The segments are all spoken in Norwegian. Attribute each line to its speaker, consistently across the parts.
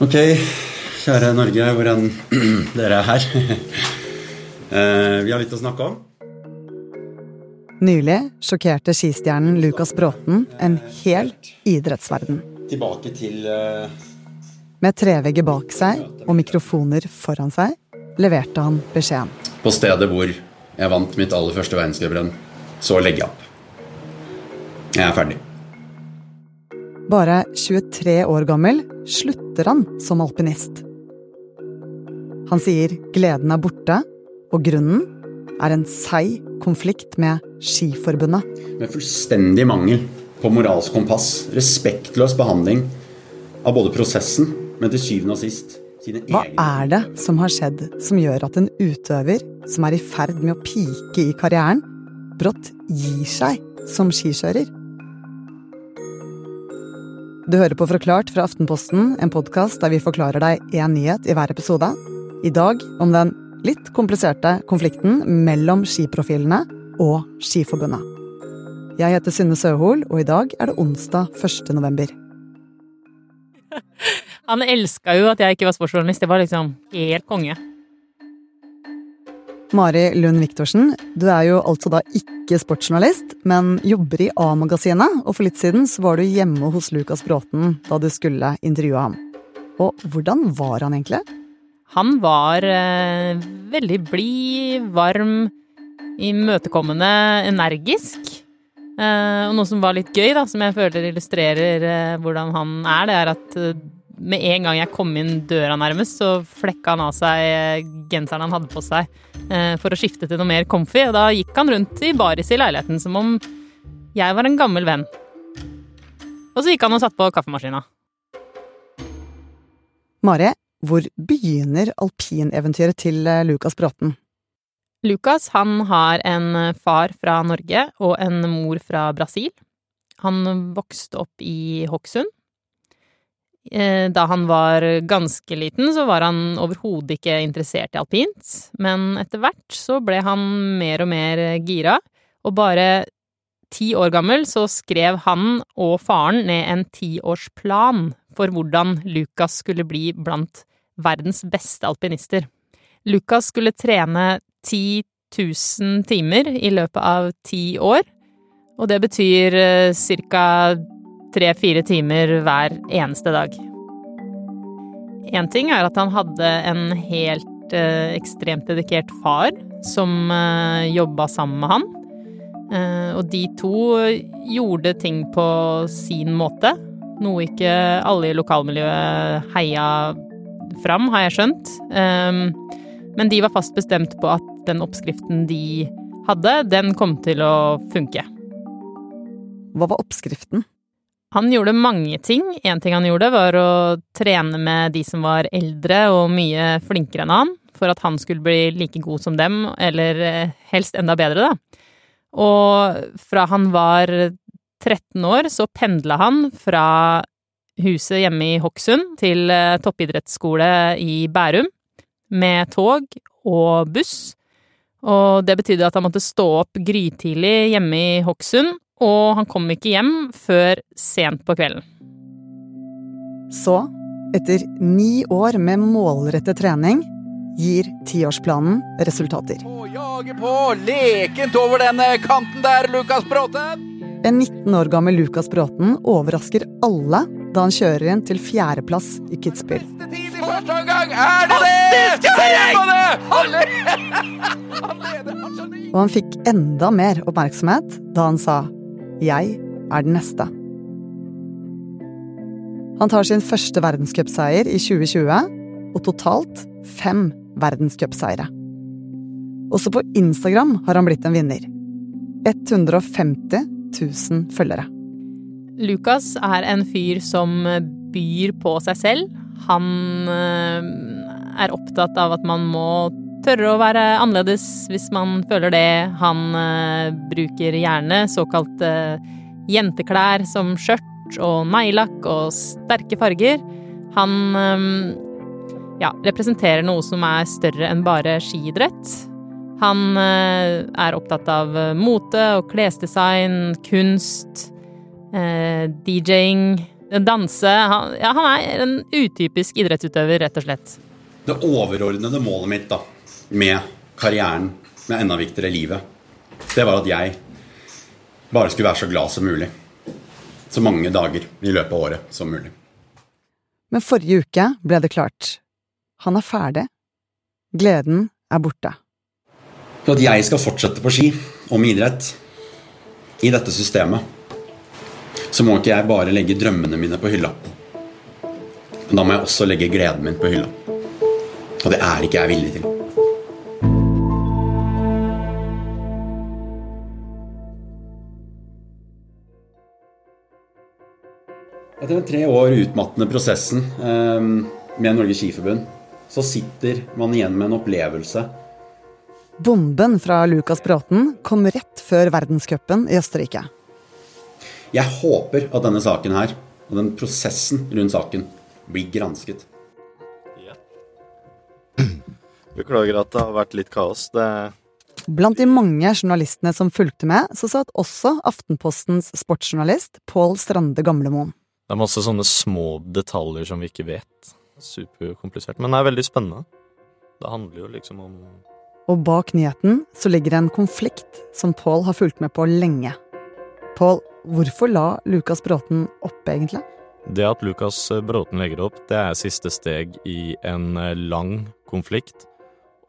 Speaker 1: Ok, kjære Norge, hvor enn dere er her. Eh, Vi har litt å snakke om.
Speaker 2: Nylig sjokkerte skistjernen Lukas Bråten en hel idrettsverden.
Speaker 1: Tilbake til eh,
Speaker 2: Med trevegger bak seg og mikrofoner foran seg leverte han beskjeden.
Speaker 1: På stedet hvor jeg vant mitt aller første verdenscuprenn, så legger jeg opp. Jeg er ferdig.
Speaker 2: Bare 23 år gammel slutter han som alpinist. Han sier gleden er borte, og grunnen er en seig konflikt med Skiforbundet.
Speaker 1: Med fullstendig mangel på moralsk kompass, respektløs behandling av både prosessen, men til syvende og sist sine
Speaker 2: Hva er det som har skjedd som gjør at en utøver som er i ferd med å pike i karrieren, brått gir seg som skikjører? Du hører på Forklart fra Aftenposten, en podkast der vi forklarer deg én nyhet i hver episode. I dag om den litt kompliserte konflikten mellom skiprofilene og Skiforbundet. Jeg heter Synne Søhol, og i dag er det onsdag 1. november.
Speaker 3: Han elska jo at jeg ikke var sportsjournalist. Det var liksom helt konge.
Speaker 2: Mari Lund Viktorsen, du er jo altså da ikke sportsjournalist, men jobber i A-magasinet, og for litt siden så var du hjemme hos Lukas Bråten da du skulle intervjue ham. Og hvordan var han egentlig?
Speaker 3: Han var eh, veldig blid, varm, imøtekommende, energisk. Eh, og noe som var litt gøy, da, som jeg føler illustrerer eh, hvordan han er, det er at eh, med en gang jeg kom inn døra nærmest, så flekka han av seg eh, genseren han hadde på seg eh, for å skifte til noe mer comfy, og da gikk han rundt i baris i leiligheten som om jeg var en gammel venn. Og så gikk han og satte på kaffemaskina.
Speaker 2: Mari, hvor begynner alpineventyret til eh, Lukas Bråten?
Speaker 3: Lukas han har en far fra Norge og en mor fra Brasil. Han vokste opp i Hokksund. Eh, Da han var ganske liten, så var han overhodet ikke interessert i alpint, men etter hvert så ble han mer og mer gira, og bare ti år gammel så skrev han og faren ned en tiårsplan for hvordan Lukas skulle bli blant verdens beste alpinister. Lukas skulle trene 10 000 timer i løpet av ti år, og det betyr ca. tre-fire timer hver eneste dag. Én ting er at han hadde en helt eh, ekstremt dedikert far som eh, jobba sammen med han. Eh, og de to gjorde ting på sin måte, noe ikke alle i lokalmiljøet heia fram, har jeg skjønt. Eh, men de var fast bestemt på at den oppskriften de hadde, den kom til å funke.
Speaker 2: Hva var oppskriften?
Speaker 3: Han gjorde mange ting. En ting han gjorde, var å trene med de som var eldre og mye flinkere enn han, for at han skulle bli like god som dem, eller eh, helst enda bedre, da. Og fra han var 13 år, så pendla han fra huset hjemme i Hokksund til eh, toppidrettsskole i Bærum, med tog og buss. Og det betydde at han måtte stå opp grytidlig hjemme i Hokksund, og han kom ikke hjem før sent på kvelden.
Speaker 2: Så, etter ni år med målrettet trening, gir tiårsplanen resultater.
Speaker 4: Og jager på lekent over den kanten der, Lukas Bråten.
Speaker 2: En 19 år gammel Lukas Bråten overrasker alle da han kjører inn til fjerdeplass i Kitzbühel. Og han fikk enda mer oppmerksomhet da han sa 'Jeg er den neste'. Han tar sin første verdenscupseier i 2020, og totalt fem verdenscupseiere. Også på Instagram har han blitt en vinner. 150 000 følgere.
Speaker 3: Lukas er en fyr som byr på seg selv. Han eh, er opptatt av at man må tørre å være annerledes hvis man føler det. Han eh, bruker gjerne såkalte jenteklær som skjørt og neglelakk og sterke farger. Han eh, ja, representerer noe som er større enn bare skiidrett. Han eh, er opptatt av mote og klesdesign, kunst, eh, DJ-ing, Danse han, Ja, han er en utypisk idrettsutøver, rett og slett.
Speaker 1: Det overordnede målet mitt da, med karrieren, med enda viktigere livet, det var at jeg bare skulle være så glad som mulig. Så mange dager i løpet av året som mulig.
Speaker 2: Men forrige uke ble det klart. Han er ferdig. Gleden er borte.
Speaker 1: For at jeg skal fortsette på ski og med idrett i dette systemet, så må ikke jeg bare legge drømmene mine på hylla. Men da må jeg også legge gleden min på hylla. Og det er ikke jeg villig til. Den tre år utmattende prosessen eh, med Norges Skiforbund, så sitter man igjen med en opplevelse
Speaker 2: Bomben fra Lukas Bråten kom rett før verdenscupen i Østerrike.
Speaker 1: Jeg håper at denne saken her, og den prosessen rundt saken, blir gransket.
Speaker 5: Beklager at det har vært litt kaos. Det
Speaker 2: Blant de mange journalistene som fulgte med, så satt også Aftenpostens sportsjournalist Pål Strande Gamlemoen.
Speaker 5: Det er masse sånne små detaljer som vi ikke vet. Superkomplisert. Men det er veldig spennende. Det handler jo liksom om
Speaker 2: Og bak nyheten så ligger det en konflikt som Pål har fulgt med på lenge. Pål, hvorfor la Lukas Bråten opp, egentlig?
Speaker 5: Det at Lukas Bråten legger opp, det er siste steg i en lang konflikt.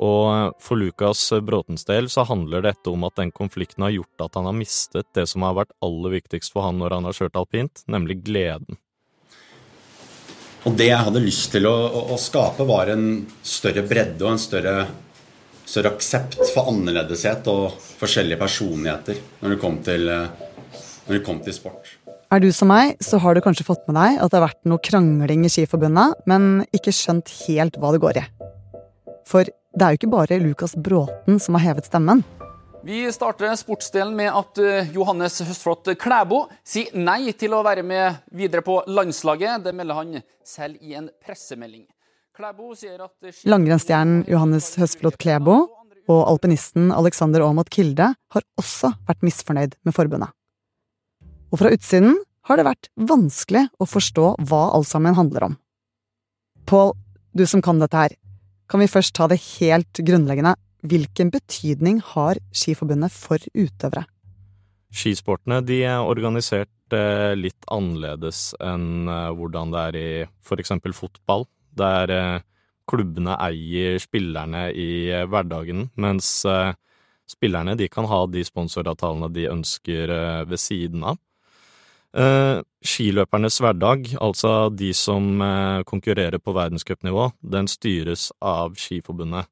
Speaker 5: Og for Lukas Bråtens del så handler dette om at den konflikten har gjort at han har mistet det som har vært aller viktigst for han når han har kjørt alpint, nemlig gleden.
Speaker 1: Og det jeg hadde lyst til å, å, å skape, var en større bredde og en større, større aksept for annerledeshet og forskjellige personligheter når det kom til, når det kom til sport.
Speaker 2: Er du som meg, så har du kanskje fått med deg at det har vært noe krangling i Skiforbundet, men ikke skjønt helt hva det går i. For det er jo ikke bare Lukas Bråten som har hevet stemmen.
Speaker 6: Vi starter sportsdelen med at eh, Johannes Høstflot Klæbo sier nei til å være med videre på landslaget. Det melder han selv i en pressemelding. Klæbo sier at
Speaker 2: Langrennsstjernen Johannes Høstflot Klæbo og alpinisten Alexander Aamodt Kilde har også vært misfornøyd med forbundet. Og fra utsiden har det vært vanskelig å forstå hva alt sammen handler om. Pål, du som kan dette her, kan vi først ta det helt grunnleggende. Hvilken betydning har Skiforbundet for utøvere?
Speaker 5: Skisportene de er organisert eh, litt annerledes enn eh, hvordan det er i eksempel fotball, der eh, klubbene eier spillerne i hverdagen, mens spillerne de kan ha de sponsoravtalene de ønsker ved siden av. Eh, skiløpernes hverdag, altså de som eh, konkurrerer på verdenscupnivå, den styres av Skiforbundet.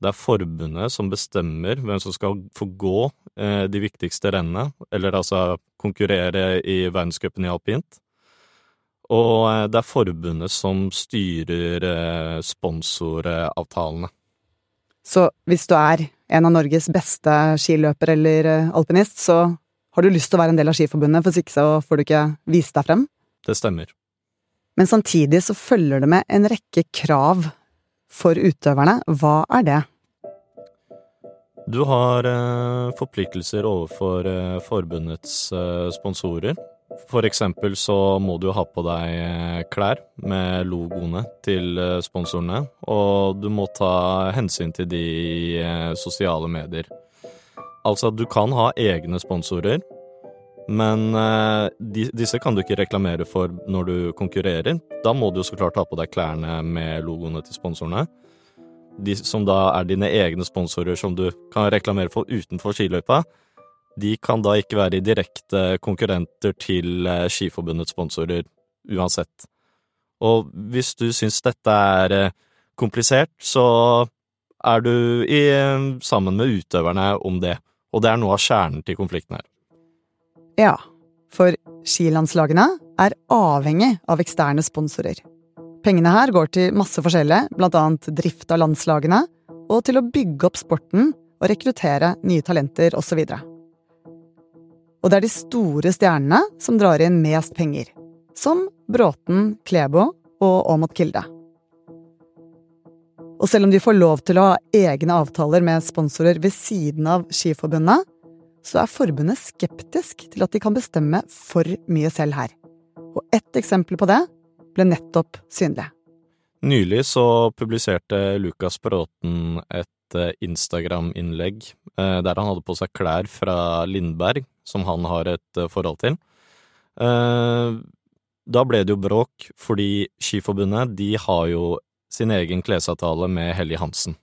Speaker 5: Det er forbundet som bestemmer hvem som skal få gå eh, de viktigste rennene, eller altså konkurrere i verdenscupen i alpint. Og det er forbundet som styrer sponsoravtalene.
Speaker 2: Så hvis du er en av Norges beste skiløper eller alpinist, så har du lyst til å være en del av Skiforbundet, for hvis ikke så får du ikke vise deg frem.
Speaker 5: Det stemmer.
Speaker 2: Men samtidig så følger det med en rekke krav for utøverne. Hva er det?
Speaker 5: Du har eh, forpliktelser overfor eh, forbundets eh, sponsorer. For eksempel så må du ha på deg eh, klær med logoene til eh, sponsorene, og du må ta hensyn til de i eh, sosiale medier. Altså, du kan ha egne sponsorer, men eh, de, disse kan du ikke reklamere for når du konkurrerer. Da må du jo så klart ha på deg klærne med logoene til sponsorene. De som da er dine egne sponsorer som du kan reklamere for utenfor skiløypa, de kan da ikke være direkte konkurrenter til eh, Skiforbundets sponsorer uansett. Og hvis du syns dette er eh, komplisert, så er du i, sammen med utøverne om det. Og det er noe av kjernen til konflikten her.
Speaker 2: Ja, for skilandslagene er avhengig av eksterne sponsorer. Pengene her går til masse forskjellig, blant annet drift av landslagene, og til å bygge opp sporten og rekruttere nye talenter osv. Og det er de store stjernene som drar inn mest penger, som Bråten, Klebo og Aamodt Kilde. Og selv om de får lov til å ha egne avtaler med sponsorer ved siden av Skiforbundet, så er forbundet skeptisk til at de kan bestemme for mye selv her. Og ett eksempel på det ble nettopp synlig.
Speaker 5: Nylig så publiserte Lukas Bråten et eh, Instagram-innlegg eh, der han hadde på seg klær fra Lindberg, som han har et eh, forhold til. Da ble det jo bråk, fordi Skiforbundet de har jo sin egen klesavtale med Helly Hansen.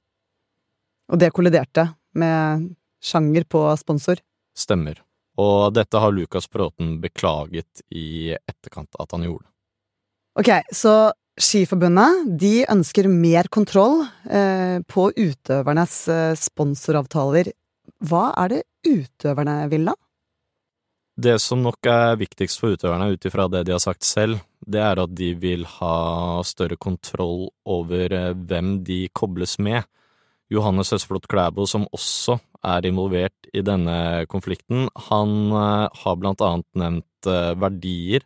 Speaker 2: Og det kolliderte med sjanger på sponsor.
Speaker 5: Stemmer. Og dette har Lukas Bråten beklaget i etterkant at han gjorde.
Speaker 2: Ok, så Skiforbundet de ønsker mer kontroll eh, på utøvernes eh, sponsoravtaler. Hva er det utøverne vil, da?
Speaker 5: Det som nok er viktigst for utøverne, ut ifra det de har sagt selv, det er at de vil ha større kontroll over eh, hvem de kobles med. Johannes Høsflot Klæbo, som også er involvert i denne konflikten, han eh, har blant annet nevnt eh, verdier.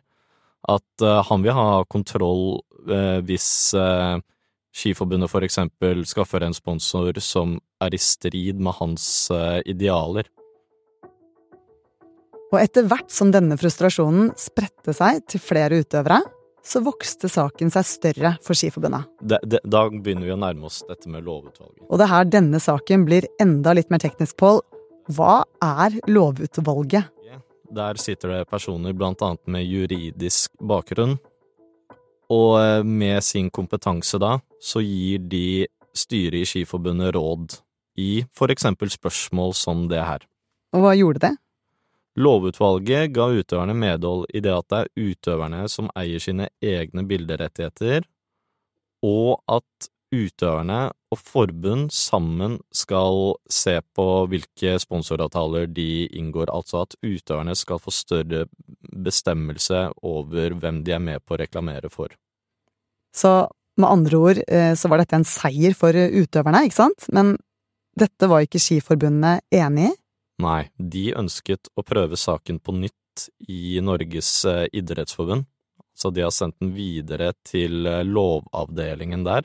Speaker 5: At han vil ha kontroll hvis Skiforbundet for eksempel skaffer en sponsor som er i strid med hans idealer.
Speaker 2: Og etter hvert som denne frustrasjonen spredte seg til flere utøvere, så vokste saken seg større for Skiforbundet.
Speaker 5: Det, det, da begynner vi å nærme oss dette med lovutvalget.
Speaker 2: Og det er her denne saken blir enda litt mer teknisk, Pål. Hva er lovutvalget?
Speaker 5: Der sitter det personer annet med juridisk bakgrunn, og eh, med sin kompetanse da, så gir de styret i Skiforbundet råd i eksempel spørsmål som det her.
Speaker 2: Og hva gjorde det?
Speaker 5: Lovutvalget ga utøverne medhold i det at det er utøverne som eier sine egne bilderettigheter, og at utøverne og forbund sammen skal se på hvilke sponsoravtaler de inngår, altså at utøverne skal få større bestemmelse over hvem de er med på å reklamere for.
Speaker 2: Så med andre ord eh, så var dette en seier for utøverne, ikke sant? Men dette var ikke Skiforbundet enig i?
Speaker 5: Nei, de ønsket å prøve saken på nytt i Norges eh, idrettsforbund, så de har sendt den videre til eh, lovavdelingen der.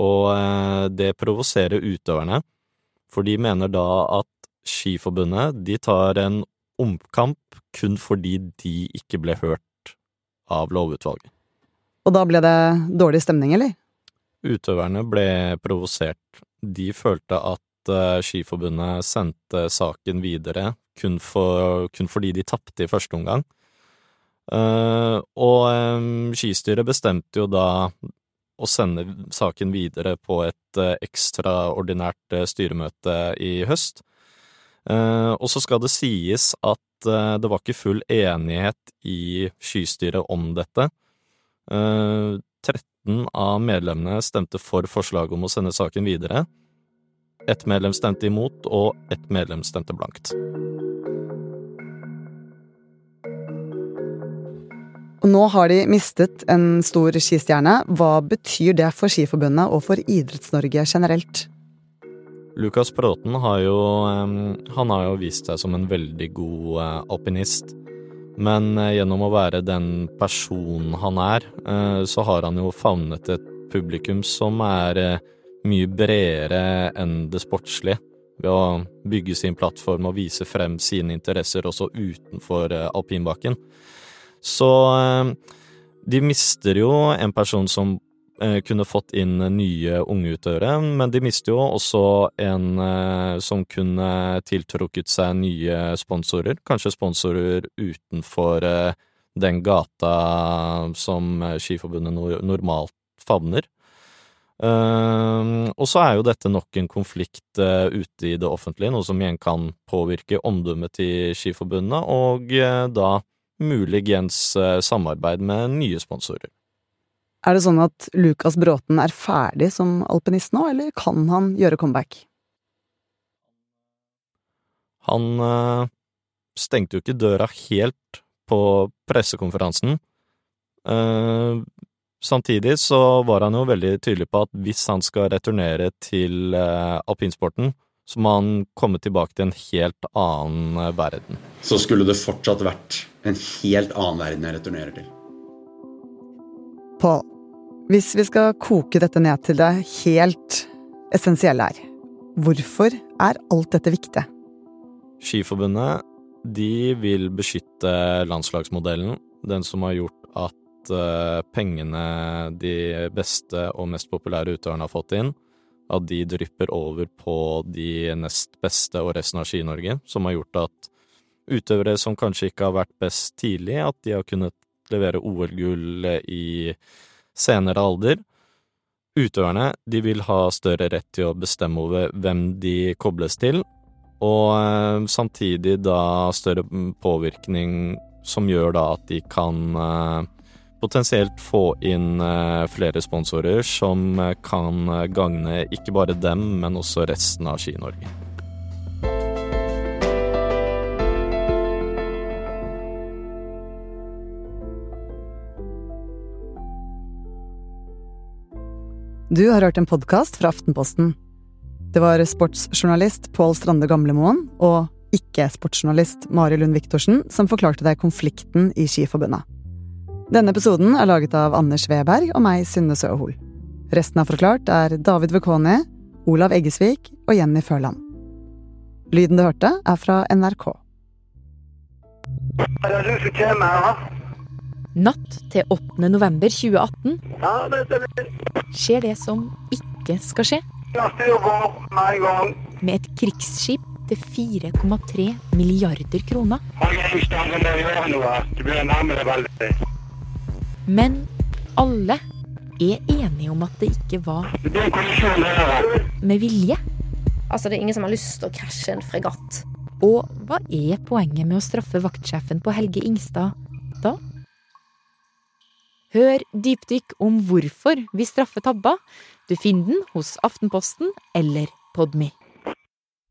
Speaker 5: Og eh, det provoserer utøverne, for de mener da at Skiforbundet de tar en omkamp kun fordi de ikke ble hørt av lovutvalget.
Speaker 2: Og da ble det dårlig stemning, eller?
Speaker 5: Utøverne ble provosert. De følte at eh, Skiforbundet sendte saken videre kun, for, kun fordi de tapte i første omgang. Eh, og eh, skistyret bestemte jo da å sende saken videre på et ekstraordinært styremøte i høst. Og så skal det sies at det var ikke full enighet i skystyret om dette. Eh, 13 av medlemmene stemte for forslaget om å sende saken videre. Ett medlem stemte imot, og ett medlem stemte blankt.
Speaker 2: Og nå har de mistet en stor skistjerne. Hva betyr det for Skiforbundet og for Idretts-Norge generelt?
Speaker 5: Lukas Bråten har jo, han har jo vist seg som en veldig god eh, alpinist. Men eh, gjennom å være den personen han er, eh, så har han jo favnet et publikum som er mye bredere enn det sportslige. Ved å bygge sin plattform og vise frem sine interesser også utenfor eh, alpinbakken. Så eh, de mister jo en person som eh, kunne fått inn nye unge utøvere, men de mister jo også en som kunne tiltrukket seg nye sponsorer, kanskje sponsorer utenfor den gata som Skiforbundet normalt favner. Uh, og så er jo dette nok en konflikt uh, ute i det offentlige, noe som igjen kan påvirke omdømmet til Skiforbundet, og uh, da muligens uh, samarbeid med nye sponsorer.
Speaker 2: Er det sånn at Lukas Bråten er ferdig som alpinist nå, eller kan han gjøre comeback?
Speaker 5: Han stengte jo ikke døra helt på pressekonferansen. Samtidig så var han jo veldig tydelig på at hvis han skal returnere til eh, alpinsporten, så må han komme tilbake til en helt annen eh, verden.
Speaker 1: Så skulle det fortsatt vært en helt annen verden jeg returnerer til.
Speaker 2: Pål, hvis vi skal koke dette ned til det helt essensielle her, hvorfor er alt dette viktig?
Speaker 5: Skiforbundet de vil beskytte landslagsmodellen Den som har gjort at eh, pengene de beste og mest populære utøverne har fått inn, at de drypper over på de nest beste og resten av Ski-Norge, som har gjort at utøvere som kanskje ikke har vært best tidlig, at de har kunnet levere OL-gull i senere alder. Utøverne de vil ha større rett til å bestemme over hvem de kobles til, og eh, samtidig da større påvirkning som gjør da at de kan eh, potensielt få inn eh, flere sponsorer som eh, kan eh, gagne ikke bare dem, men også resten av Ski-Norge.
Speaker 2: Du har hørt en podkast fra Aftenposten. Det var sportsjournalist Pål Strande Gamlemoen og ikke-sportsjournalist Mari Lund Viktorsen som forklarte deg konflikten i Skiforbundet. Denne episoden er laget av Anders Weberg og meg, Synne Søhol. Resten av Forklart er David Vekoni, Olav Eggesvik og Jenny Førland. Lyden du hørte, er fra NRK.
Speaker 7: Er det du som kommer her?
Speaker 8: Natt til 8. november 2018
Speaker 7: Ja, det stemmer.
Speaker 8: skjer det som ikke skal skje,
Speaker 7: med
Speaker 8: et krigsskip til 4,3 milliarder kroner. Men alle er enige om at det ikke var med vilje.
Speaker 9: Altså, det er ingen som har lyst til å krasje en fregatt.
Speaker 8: Og hva er poenget med å straffe vaktsjefen på Helge Ingstad da? Hør dypdykk om hvorfor vi straffer tabba. Du finner den hos Aftenposten eller Podmy.